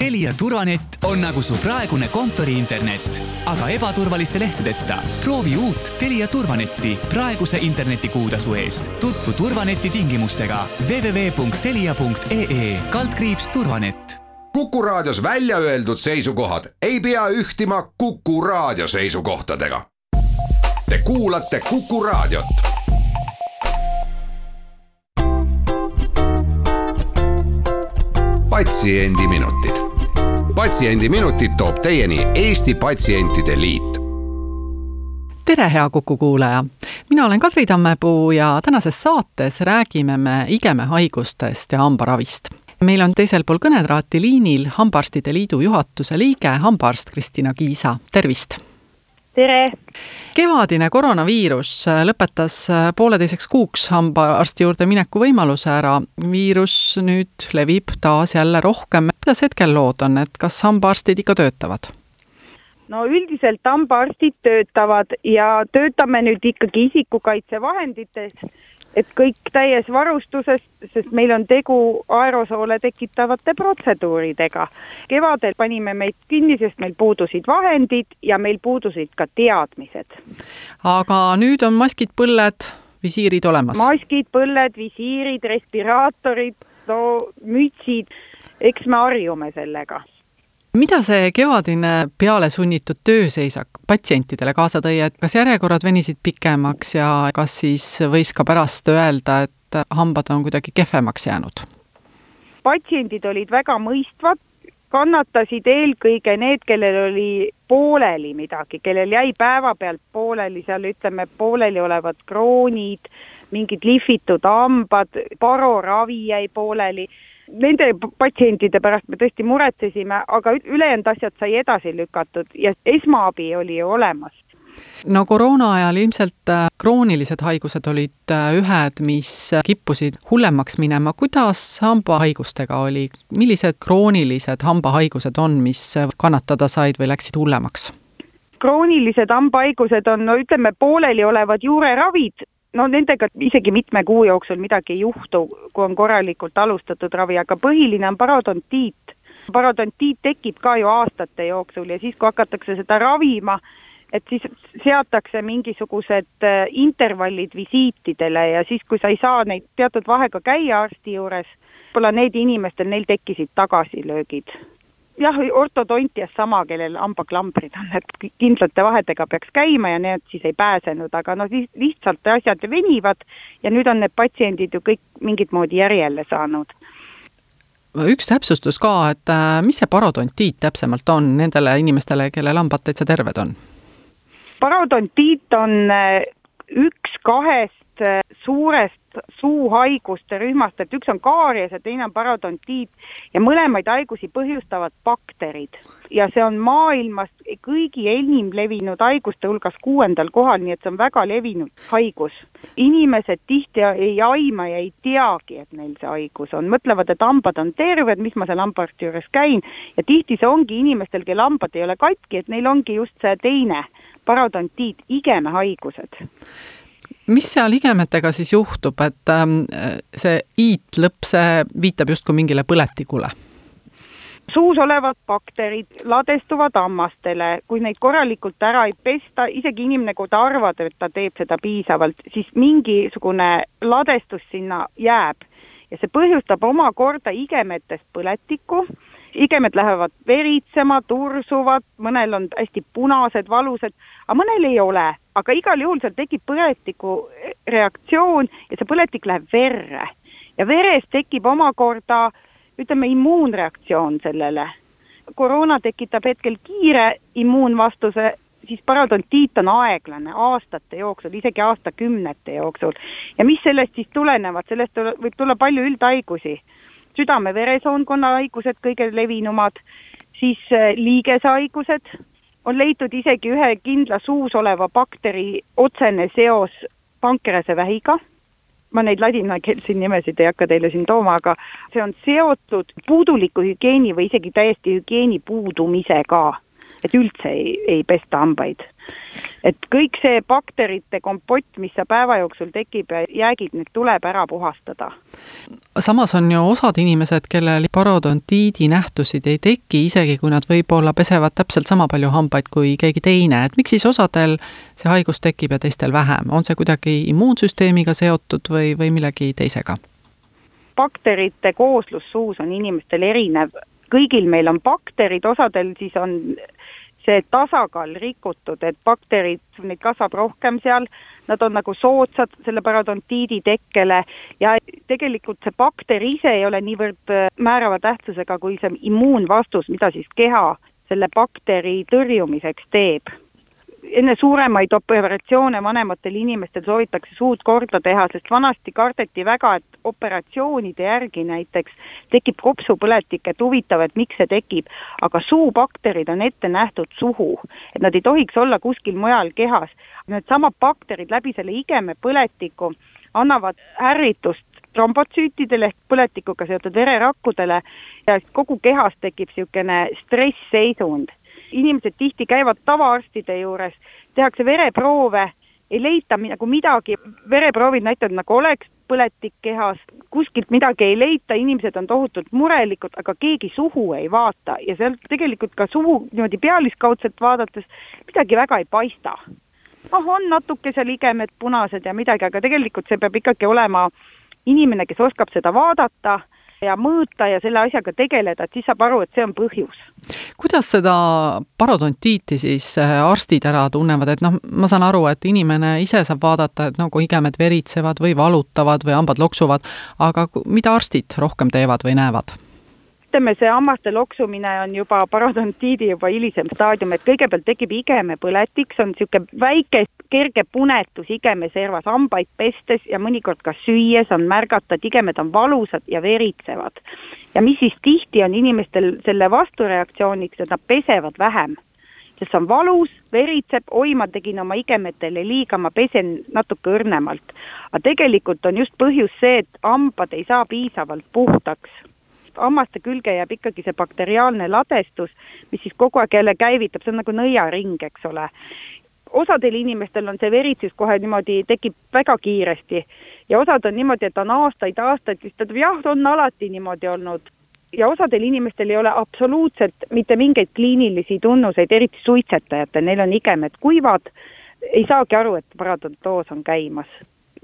Telia turvanett on nagu su praegune kontoriinternet, aga ebaturvaliste lehtedeta. proovi uut Telia turvanetti praeguse internetikuutasu eest. tutvu turvaneti tingimustega www.telia.ee turvanett. kuku raadios välja öeldud seisukohad ei pea ühtima Kuku raadio seisukohtadega. Te kuulate Kuku raadiot patsiendiminutid. Patsiendiminutid toob teieni Eesti Patsientide Liit tere, hea Kuku kuulaja! mina olen Kadri Tammepuu ja tänases saates räägime me igemehaigustest ja hambaravist. meil on teisel pool kõnetraati liinil Hambaarstide Liidu juhatuse liige, hambaarst Kristina Kiisa, tervist! Tere! kevadine koroonaviirus lõpetas pooleteiseks kuuks hambaarsti juurde mineku võimaluse ära. viirus nüüd levib taas jälle rohkem. kuidas hetkel lood on, et kas hambaarstid ikka töötavad? no üldiselt hambaarstid töötavad ja töötame nüüd ikkagi isikukaitsevahendites et kõik täies varustuses, sest meil on tegu aerosoole tekitavate protseduuridega. kevadel panime meid kinni, sest meil puudusid vahendid ja meil puudusid ka teadmised. aga nüüd on maskid, põlled, visiirid olemas? maskid, põlled, visiirid, respiraatorid, no mütsid, eks me harjume sellega mida see kevadine pealesunnitud tööseisak patsientidele kaasa tõi, et kas järjekorrad venisid pikemaks ja kas siis võis ka pärast öelda, et hambad on kuidagi kehvemaks jäänud? patsiendid olid väga mõistvad, kannatasid eelkõige need, kellel oli pooleli midagi, kellel jäi päevapealt pooleli seal ütleme, pooleli olevad kroonid, mingid lihvitud hambad, paroravi jäi pooleli nende patsientide pärast me tõesti muretsesime, aga ülejäänud asjad sai edasi lükatud ja esmaabi oli ju olemas no koroona ajal ilmselt äh, kroonilised haigused olid äh, ühed, mis kippusid hullemaks minema. kuidas hambahaigustega oli, millised kroonilised hambahaigused on, mis kannatada said või läksid hullemaks? kroonilised hambahaigused on, no ütleme, pooleliolevad juureravid, no nendega isegi mitme kuu jooksul midagi ei juhtu, kui on korralikult alustatud ravi, aga põhiline on parodontiit. parodontiit tekib ka ju aastate jooksul ja siis, kui hakatakse seda ravima, et siis seatakse mingisugused äh, intervallid visiitidele ja siis, kui sa ei saa neid teatud vahega käia arsti juures, võib-olla need inimestel, neil tekkisid tagasilöögid jah, ortodontias sama, kellel hambaklambrid on, et kindlate vahedega peaks käima ja need siis ei pääsenud, aga noh, lihtsalt asjad venivad ja nüüd on need patsiendid ju kõik mingit moodi järjele saanud üks täpsustus ka, et äh, mis see parodontiit täpsemalt on nendele inimestele, kellel hambad täitsa terved on? parodontiit on äh, üks kahest suurest suuhaiguste rühmast, et üks on kaaries ja teine on parodontiit ja mõlemaid haigusi põhjustavad bakterid. ja see on maailmas kõigi enim levinud haiguste hulgas kuuendal kohal, nii et see on väga levinud haigus. inimesed tihti ei aima ja ei teagi, et neil see haigus on, mõtlevad, et hambad on terved, mis ma seal hambaarsti juures käin, ja tihti see ongi inimestel, kelle hambad ei ole katki, et neil ongi just see teine parodontiit, igemehaigused mis seal ligemetega siis juhtub, et ähm, see iitlõpp, see viitab justkui mingile põletikule? suus olevad bakterid ladestuvad hammastele, kui neid korralikult ära ei pesta, isegi inimene, kui ta arvab, et ta teeb seda piisavalt, siis mingisugune ladestus sinna jääb. Ja see põhjustab omakorda igemetest põletikku igemed lähevad veritsema, tursuvad, mõnel on hästi punased, valusad, aga mõnel ei ole. aga igal juhul seal tekib põletiku reaktsioon ja see põletik läheb verre. ja veres tekib omakorda ütleme, immuunreaktsioon sellele. koroona tekitab hetkel kiire immuunvastuse, siis parodontiit on aeglane aastate jooksul, isegi aastakümnete jooksul. ja mis sellest siis tulenevad, sellest võib tulla palju üldhaigusi südame-veresoonkonna haigused kõige levinumad, siis äh, liigesehaigused, on leitud isegi ühe kindla suus oleva bakteri otsene seos pankrase vähiga, ma neid ladinakeelseid nimesid ei hakka teile siin tooma, aga see on seotud puuduliku hügieeni või isegi täiesti hügieeni puudumisega, et üldse ei, ei pesta hambaid et kõik see bakterite kompott, mis seal päeva jooksul tekib ja jäägid, need tuleb ära puhastada. samas on ju osad inimesed, kellel parodontiidi nähtusid ei teki, isegi kui nad võib-olla pesevad täpselt sama palju hambaid kui keegi teine, et miks siis osadel see haigus tekib ja teistel vähem, on see kuidagi immuunsüsteemiga seotud või, või millegi teisega? bakterite kooslus suus on inimestel erinev, kõigil meil on bakterid, osadel siis on see tasakaal rikutud, et bakterid, neid kasvab rohkem seal, nad on nagu soodsad selle parodontiidi tekkele ja tegelikult see bakter ise ei ole niivõrd äh, määrava tähtsusega kui see immuunvastus, mida siis keha selle bakteri tõrjumiseks teeb enne suuremaid operatsioone vanematel inimestel soovitakse suud korda teha, sest vanasti kardeti väga, et operatsioonide järgi näiteks tekib kopsupõletik, et huvitav, et miks see tekib. aga suubakterid on ette nähtud suhu, et nad ei tohiks olla kuskil mujal kehas. Needsamad bakterid läbi selle igemepõletiku annavad ärritust trombotsüütidele ehk põletikuga seotud vererakkudele ja kogu kehas tekib niisugune stressseisund inimesed tihti käivad tavaarstide juures, tehakse vereproove, ei leita nagu midagi, vereproovid näitavad, nagu oleks põletik kehas, kuskilt midagi ei leita, inimesed on tohutult murelikud, aga keegi suhu ei vaata ja sealt tegelikult ka suhu niimoodi pealiskaudselt vaadates midagi väga ei paista. noh, on natuke seal igemed punased ja midagi, aga tegelikult see peab ikkagi olema inimene, kes oskab seda vaadata ja mõõta ja selle asjaga tegeleda, et siis saab aru, et see on põhjus. kuidas seda parodontiiti siis äh, arstid ära tunnevad, et noh, ma saan aru, et inimene ise saab vaadata, et nagu igemed veritsevad või valutavad või hambad loksuvad, aga mida arstid rohkem teevad või näevad? Ütleme, see hammaste loksumine on juba parodontiidi juba hilisem staadium, et kõigepealt tekib igemepõletik, see on niisugune väike kerge punetus igemeservas, hambaid pestes ja mõnikord ka süües on märgata, et igemed on valusad ja veritsevad. ja mis siis tihti on inimestel selle vastureaktsiooniks, et nad pesevad vähem sest see on valus, veritseb, oi, ma tegin oma igemetele liiga, ma pesen natuke õrnemalt. aga tegelikult on just põhjus see, et hambad ei saa piisavalt puhtaks hammaste külge jääb ikkagi see bakteriaalne ladestus, mis siis kogu aeg jälle käivitab, see on nagu nõiaring, eks ole. osadel inimestel on see veritsus kohe niimoodi, tekib väga kiiresti. Ja osad on niimoodi, et on aastaid-aastaid, siis ta ütleb jah, on alati niimoodi olnud. Ja osadel inimestel ei ole absoluutselt mitte mingeid kliinilisi tunnuseid, eriti suitsetajatel, neil on igemed kuivad, ei saagi aru, et paradontoos on käimas.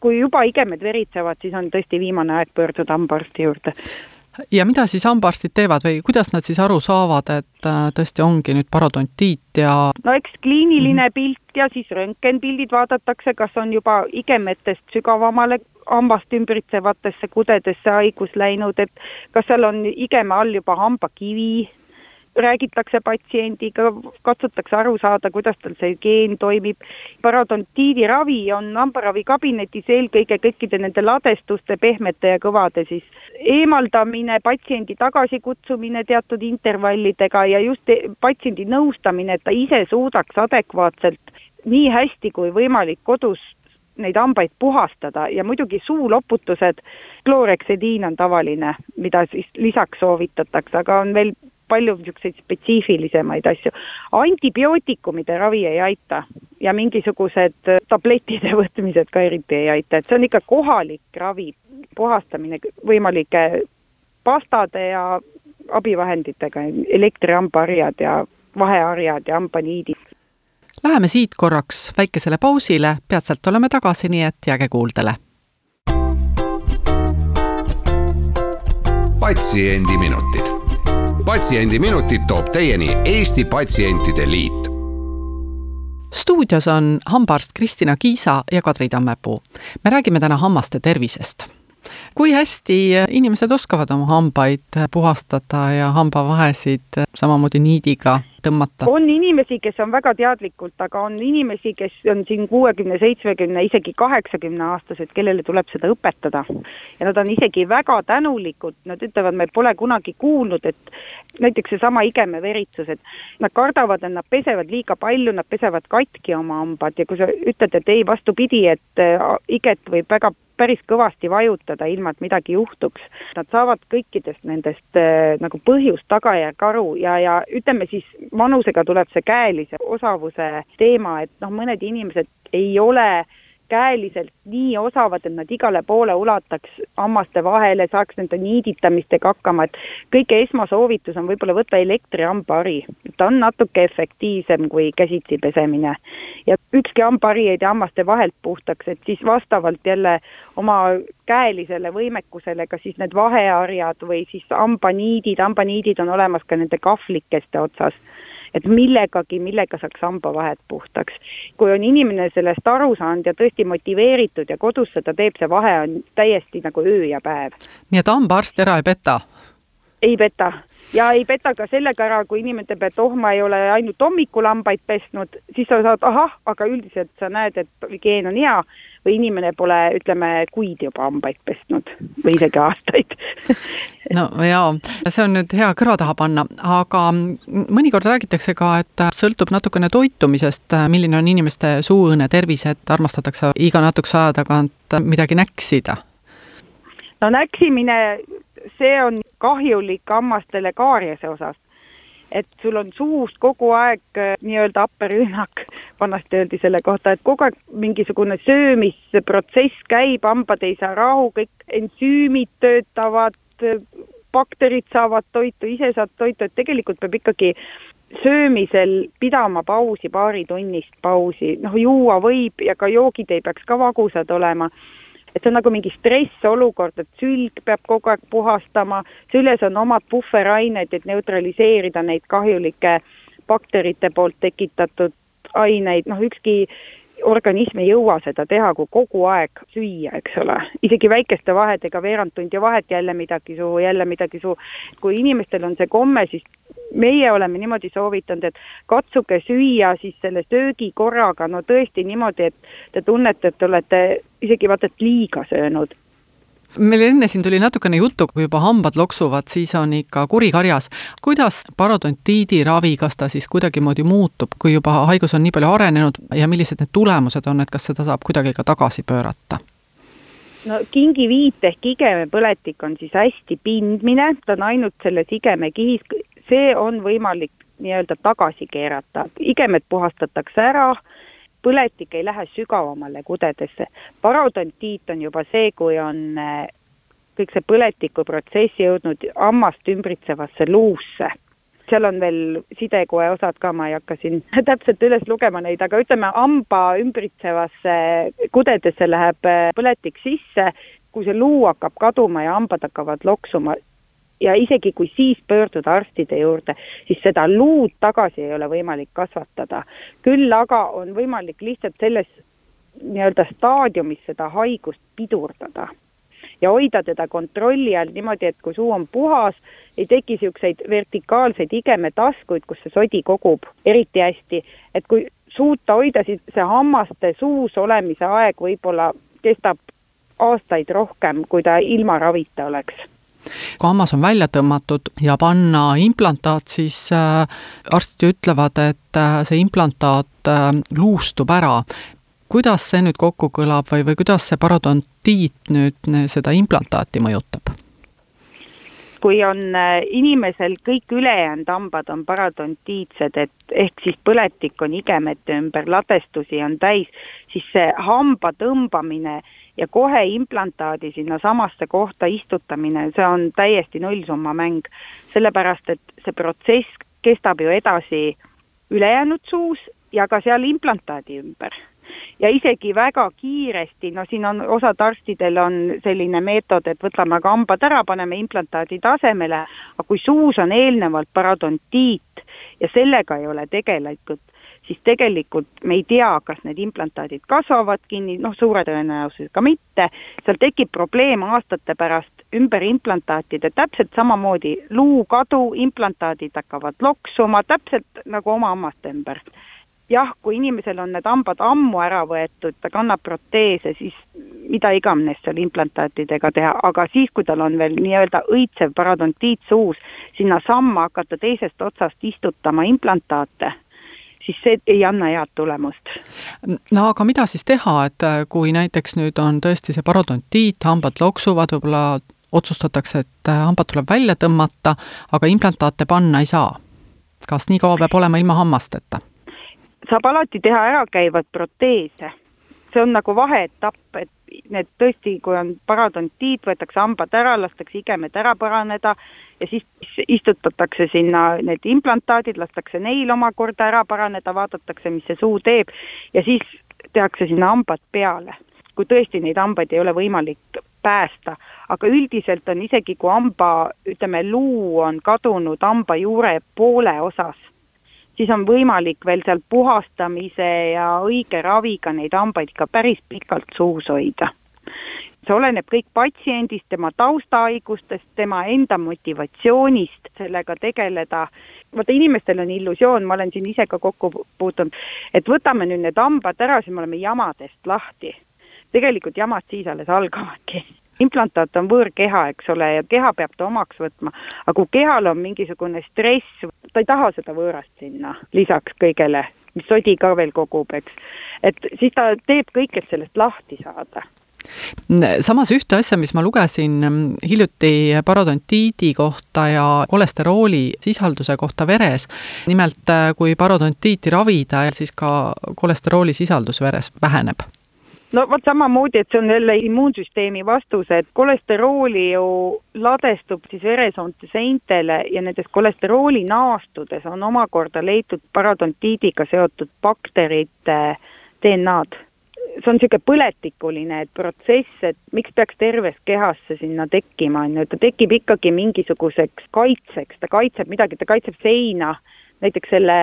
kui juba igemed veritsevad, siis on tõesti viimane aeg pöörduda hambaarsti juurde ja mida siis hambaarstid teevad või kuidas nad siis aru saavad, et äh, tõesti ongi nüüd parodontiit ja no eks kliiniline mm pilt ja siis röntgenpildid vaadatakse, kas on juba igemetest sügavamale hambast ümbritsevatesse kudedesse haigus läinud, et kas seal on igeme all juba hambakivi räägitakse patsiendiga, katsutakse aru saada, kuidas tal see geen toimib. parodontiidi ravi on hambaravikabinetis eelkõige kõikide nende ladestuste, pehmete ja kõvade siis eemaldamine, patsiendi tagasikutsumine teatud intervallidega ja just patsiendi nõustamine, et ta ise suudaks adekvaatselt nii hästi kui võimalik kodus neid hambaid puhastada ja muidugi suuloputused, klooreksediin on tavaline, mida siis lisaks soovitatakse, aga on veel palju niisuguseid spetsiifilisemaid asju. antibiootikumide ravi ei aita ja mingisugused tablettide võtmised ka eriti ei aita, et see on ikka kohalik ravi, puhastamine võimalike pastade ja abivahenditega, elektrihambaharjad ja vaheharjad ja hambaniidid. Läheme siit korraks väikesele pausile, peatselt oleme tagasi, nii et jääge kuuldele. patsiendiminutid patsiendiminutid toob teieni Eesti Patsientide Liit. stuudios on hambaarst Kristina Kiisa ja Kadri Tammepuu. me räägime täna hammaste tervisest kui hästi inimesed oskavad oma hambaid puhastada ja hambavahesid samamoodi niidiga tõmmata? on inimesi, kes on väga teadlikult, aga on inimesi, kes on siin kuuekümne, seitsmekümne, isegi kaheksakümne aastased, kellele tuleb seda õpetada. ja nad on isegi väga tänulikud, nad ütlevad, me pole kunagi kuulnud, et näiteks seesama igemeveritsus, et nad kardavad, et nad pesevad liiga palju, nad pesevad katki oma hambad ja kui sa ütled, et ei, vastupidi, et äh, iget võib väga päris kõvasti vajutada, ilma et midagi juhtuks. Nad saavad kõikidest nendest äh, nagu põhjust, tagajärg aru ja, ja ütleme siis vanusega tuleb see käelise osavuse teema, et noh, mõned inimesed ei ole käeliselt nii osavad, et nad igale poole ulataks hammaste vahele, saaks nende niiditamistega hakkama, et kõige esmasoovitus on võib-olla võtta elektrihambahari. ta on natuke efektiivsem kui käsitsi pesemine. ja ükski hambahari ei tee hammaste vahelt puhtaks, et siis vastavalt jälle oma käelisele võimekusele, kas siis need vaheharjad või siis hambaniidid, hambaniidid on olemas ka nende kahvlikeste otsas et millegagi, millega saaks hambavahed puhtaks. kui on inimene sellest aru saanud ja tõesti motiveeritud ja kodus seda teeb, see vahe on täiesti nagu öö ja päev. nii et hambaarst ära ei peta? ei peta ja ei peta ka sellega ära, kui inimene ütleb, et oh, ma ei ole ainult hommikul hambaid pesnud, siis sa saad ahah, aga üldiselt sa näed, et hügieen on hea või inimene pole, ütleme, kuid juba hambaid pesnud või isegi aastaid no jaa, see on nüüd hea kõrva taha panna, aga mõnikord räägitakse ka, et sõltub natukene toitumisest, milline on inimeste suuõõne tervis, et armastatakse iga natukese aja tagant midagi näksida. No näksimine, see on kahjulik hammastele kaariase osas. Et sul on suust kogu aeg äh, nii-öelda happerünnak, vanasti öeldi selle kohta, et kogu aeg mingisugune söömisprotsess käib, hambad ei saa rahu, kõik ensüümid töötavad, bakterid saavad toitu, ise saad toitu, et tegelikult peab ikkagi söömisel pidama pausi, paaritunnist pausi, noh juua võib ja ka joogid ei peaks ka vagusad olema et see on nagu mingi stressolukord, et sülg peab kogu aeg puhastama, süles on omad puhverained, et neutraliseerida neid kahjulikke bakterite poolt tekitatud aineid, noh ükski organism ei jõua seda teha, kui kogu aeg süüa, eks ole. isegi väikeste vahedega, veerand tundi vahet, jälle midagi suhu, jälle midagi suhu. kui inimestel on see komme, siis meie oleme niimoodi soovitanud, et katsuge süüa siis selle söögi korraga, no tõesti niimoodi, et te tunnete, et te olete isegi vaata, et liiga söönud meil enne siin tuli natukene juttu, kui juba hambad loksuvad, siis on ikka kuri karjas. kuidas parodontiidi ravi, kas ta siis kuidagimoodi muutub, kui juba haigus on nii palju arenenud ja millised need tulemused on, et kas seda saab kuidagi ka tagasi pöörata? no kingiviit ehk igemepõletik on siis hästi pindmine, ta on ainult selles igemekihis, see on võimalik nii-öelda tagasi keerata, igemed puhastatakse ära põletik ei lähe sügavamale kudedesse. parodontiit on juba see, kui on eh, kõik see põletikuprotsess jõudnud hammast ümbritsevasse luusse. seal on veel sidekoe osad ka, ma ei hakka siin täpselt üles lugema neid, aga ütleme, hamba ümbritsevasse kudedesse läheb eh, põletik sisse, kui see luu hakkab kaduma ja hambad hakkavad loksuma, ja isegi kui siis pöörduda arstide juurde, siis seda luud tagasi ei ole võimalik kasvatada. küll aga on võimalik lihtsalt selles nii-öelda staadiumis seda haigust pidurdada ja hoida teda kontrolli all niimoodi, et kui suu on puhas, ei teki niisuguseid vertikaalseid igemetaskuid, kus see sodi kogub eriti hästi, et kui suuta hoida, siis see hammaste suus olemise aeg võib-olla kestab aastaid rohkem, kui ta ilma ravita oleks kui hammas on välja tõmmatud ja panna implantaat, siis äh, arstid ütlevad, et äh, see implantaat äh, luustub ära. kuidas see nüüd kokku kõlab või, või kuidas see parodontiit nüüd seda implantaati mõjutab? Kui on inimesel kõik ülejäänud hambad on parodontiitsed, et ehk siis põletik on igemete ümber, ladestusi on täis, siis see hamba tõmbamine äh, ja kohe implantaadi sinnasamasse kohta istutamine, see on täiesti nullsumma mäng. sellepärast, et see protsess kestab ju edasi ülejäänud suus ja ka seal implantaadi ümber. Ja isegi väga kiiresti, no siin on, osad arstidel on selline meetod, et võtame ka hambad ära, paneme implantaadi tasemele, aga kui suus on eelnevalt parodontiit ja sellega ei ole tegeletud, siis tegelikult me ei tea, kas need implantaadid kasvavad kinni, noh, suure tõenäosusega mitte, seal tekib probleem aastate pärast ümber implantaatide, täpselt samamoodi luukadu, implantaadid hakkavad loksuma, täpselt nagu oma hammaste ümber jah, kui inimesel on need hambad ammu ära võetud, ta kannab proteese, siis mida iganes seal implantaatidega teha, aga siis, kui tal on veel nii-öelda õitsev parodontiit suus, sinnasamma hakata teisest otsast istutama implantaate siis see ei anna head tulemust. no aga mida siis teha, et äh, kui näiteks nüüd on tõesti see parodontiit, hambad loksuvad, võib-olla otsustatakse, et äh, hambad tuleb välja tõmmata, aga implantaate panna ei saa? kas nii kaua peab olema ilma hammasteta? Saab alati teha ärakäivaid proteese. see on nagu vaheetapp, et need tõesti, kui on parodontiit, võetakse hambad ära, lastakse igemed ära paraneda ja siis istutatakse sinna need implantaadid, lastakse neil omakorda ära paraneda, vaadatakse, mis see suu teeb ja siis tehakse sinna hambad peale. kui tõesti neid hambaid ei ole võimalik päästa, aga üldiselt on isegi, kui hamba, ütleme, luu on kadunud hamba juure poole osas, siis on võimalik veel seal puhastamise ja õige raviga neid hambaid ikka päris pikalt suus hoida. see oleneb kõik patsiendist, tema taustahaigustest, tema enda motivatsioonist sellega tegeleda. vaata, inimestel on illusioon, ma olen siin ise ka kokku puutunud, et võtame nüüd need hambad ära, siis me oleme jamadest lahti. tegelikult jamad siis alles algavadki implantaat on võõrkeha, eks ole, ja keha peab ta omaks võtma, aga kui kehal on mingisugune stress, ta ei taha seda võõrast sinna lisaks kõigele, mis sodi ka veel kogub, eks. et siis ta teeb kõik, et sellest lahti saada. Samas ühte asja, mis ma lugesin mm, hiljuti parodontiidi kohta ja kolesterooli sisalduse kohta veres, nimelt kui parodontiiti ravida, siis ka kolesterooli sisaldus veres väheneb no vot samamoodi, et see on jälle immuunsüsteemi vastus, et kolesterooli ju ladestub siis veresoonte seintele ja nendes kolesterooli naastudes on omakorda leitud parodontiidiga seotud bakterite DNA-d. see on niisugune põletikuline protsess, et miks peaks terves kehas see sinna tekkima, on ju, ta tekib ikkagi mingisuguseks kaitseks, ta kaitseb midagi, ta kaitseb seina, näiteks selle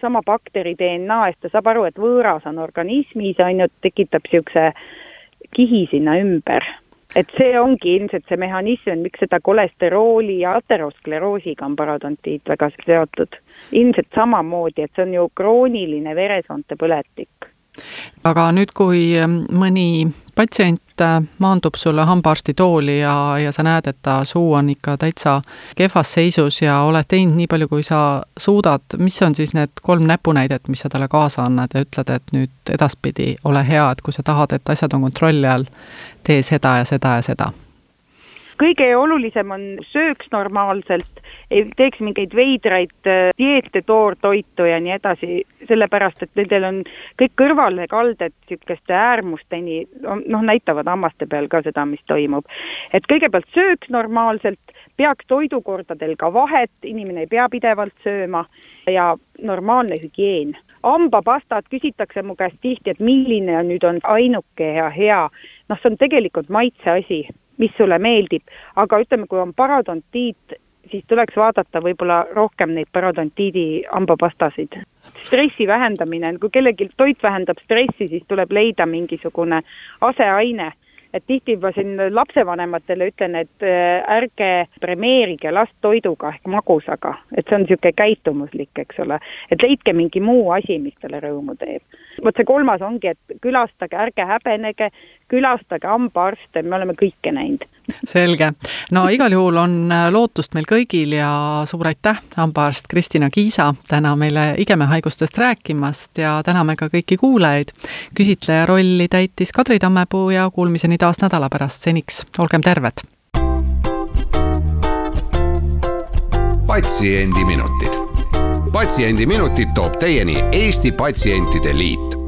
sama bakteri DNA eest, ta saab aru, et võõras on organismis, on ju, tekitab niisuguse kihi sinna ümber. et see ongi ilmselt see mehhanism, miks seda kolesterooli ja ateroskleroosiga on parodontiit väga seotud. ilmselt samamoodi, et see on ju krooniline veresoonte põletik aga nüüd, kui ähm, mõni patsient äh, maandub sulle hambaarsti tooli ja, ja sa näed, et ta suu on ikka täitsa kehvas seisus ja oled teinud nii palju, kui sa suudad, mis on siis need kolm näpunäidet, mis sa talle kaasa annad ja ütled, et nüüd edaspidi ole hea, et kui sa tahad, et asjad on kontrolli all, tee seda ja seda ja seda? Kõige olulisem on sööks normaalselt ei teeks mingeid veidraid äh, dieete, toortoitu ja nii edasi, sellepärast et nendel on kõik kõrvalekalded niisuguste äärmusteni, noh, näitavad hammaste peal ka seda, mis toimub. et kõigepealt sööks normaalselt, peaks toidukordadel ka vahet, inimene ei pea pidevalt sööma ja normaalne hügieen. hambapastad küsitakse mu käest tihti, et milline on nüüd on ainuke ja hea, noh, see on tegelikult maitse asi mis sulle meeldib, aga ütleme, kui on parodontiit, siis tuleks vaadata võib-olla rohkem neid parodontiidi hambapastasid. stressi vähendamine, kui kellelgi toit vähendab stressi, siis tuleb leida mingisugune aseaine et tihti ma siin lapsevanematele ütlen, et äh, ärge premeerige last toiduga ehk magusaga, et see on niisugune käitumuslik, eks ole. et leidke mingi muu asi, mis talle rõõmu teeb. vot see kolmas ongi, et külastage, ärge häbenege, külastage hambaarste, me oleme kõike näinud. selge. no igal juhul on äh, lootust meil kõigil ja suur aitäh, hambaarst Kristina Kiisa, täna meile igemehaigustest rääkimast ja täname ka kõiki kuulajaid. küsitleja rolli täitis Kadri Tammepuu ja kuulmiseni taas nädala pärast, seniks olgem terved. patsiendiminutid. patsiendiminutid toob teieni Eesti Patsientide Liit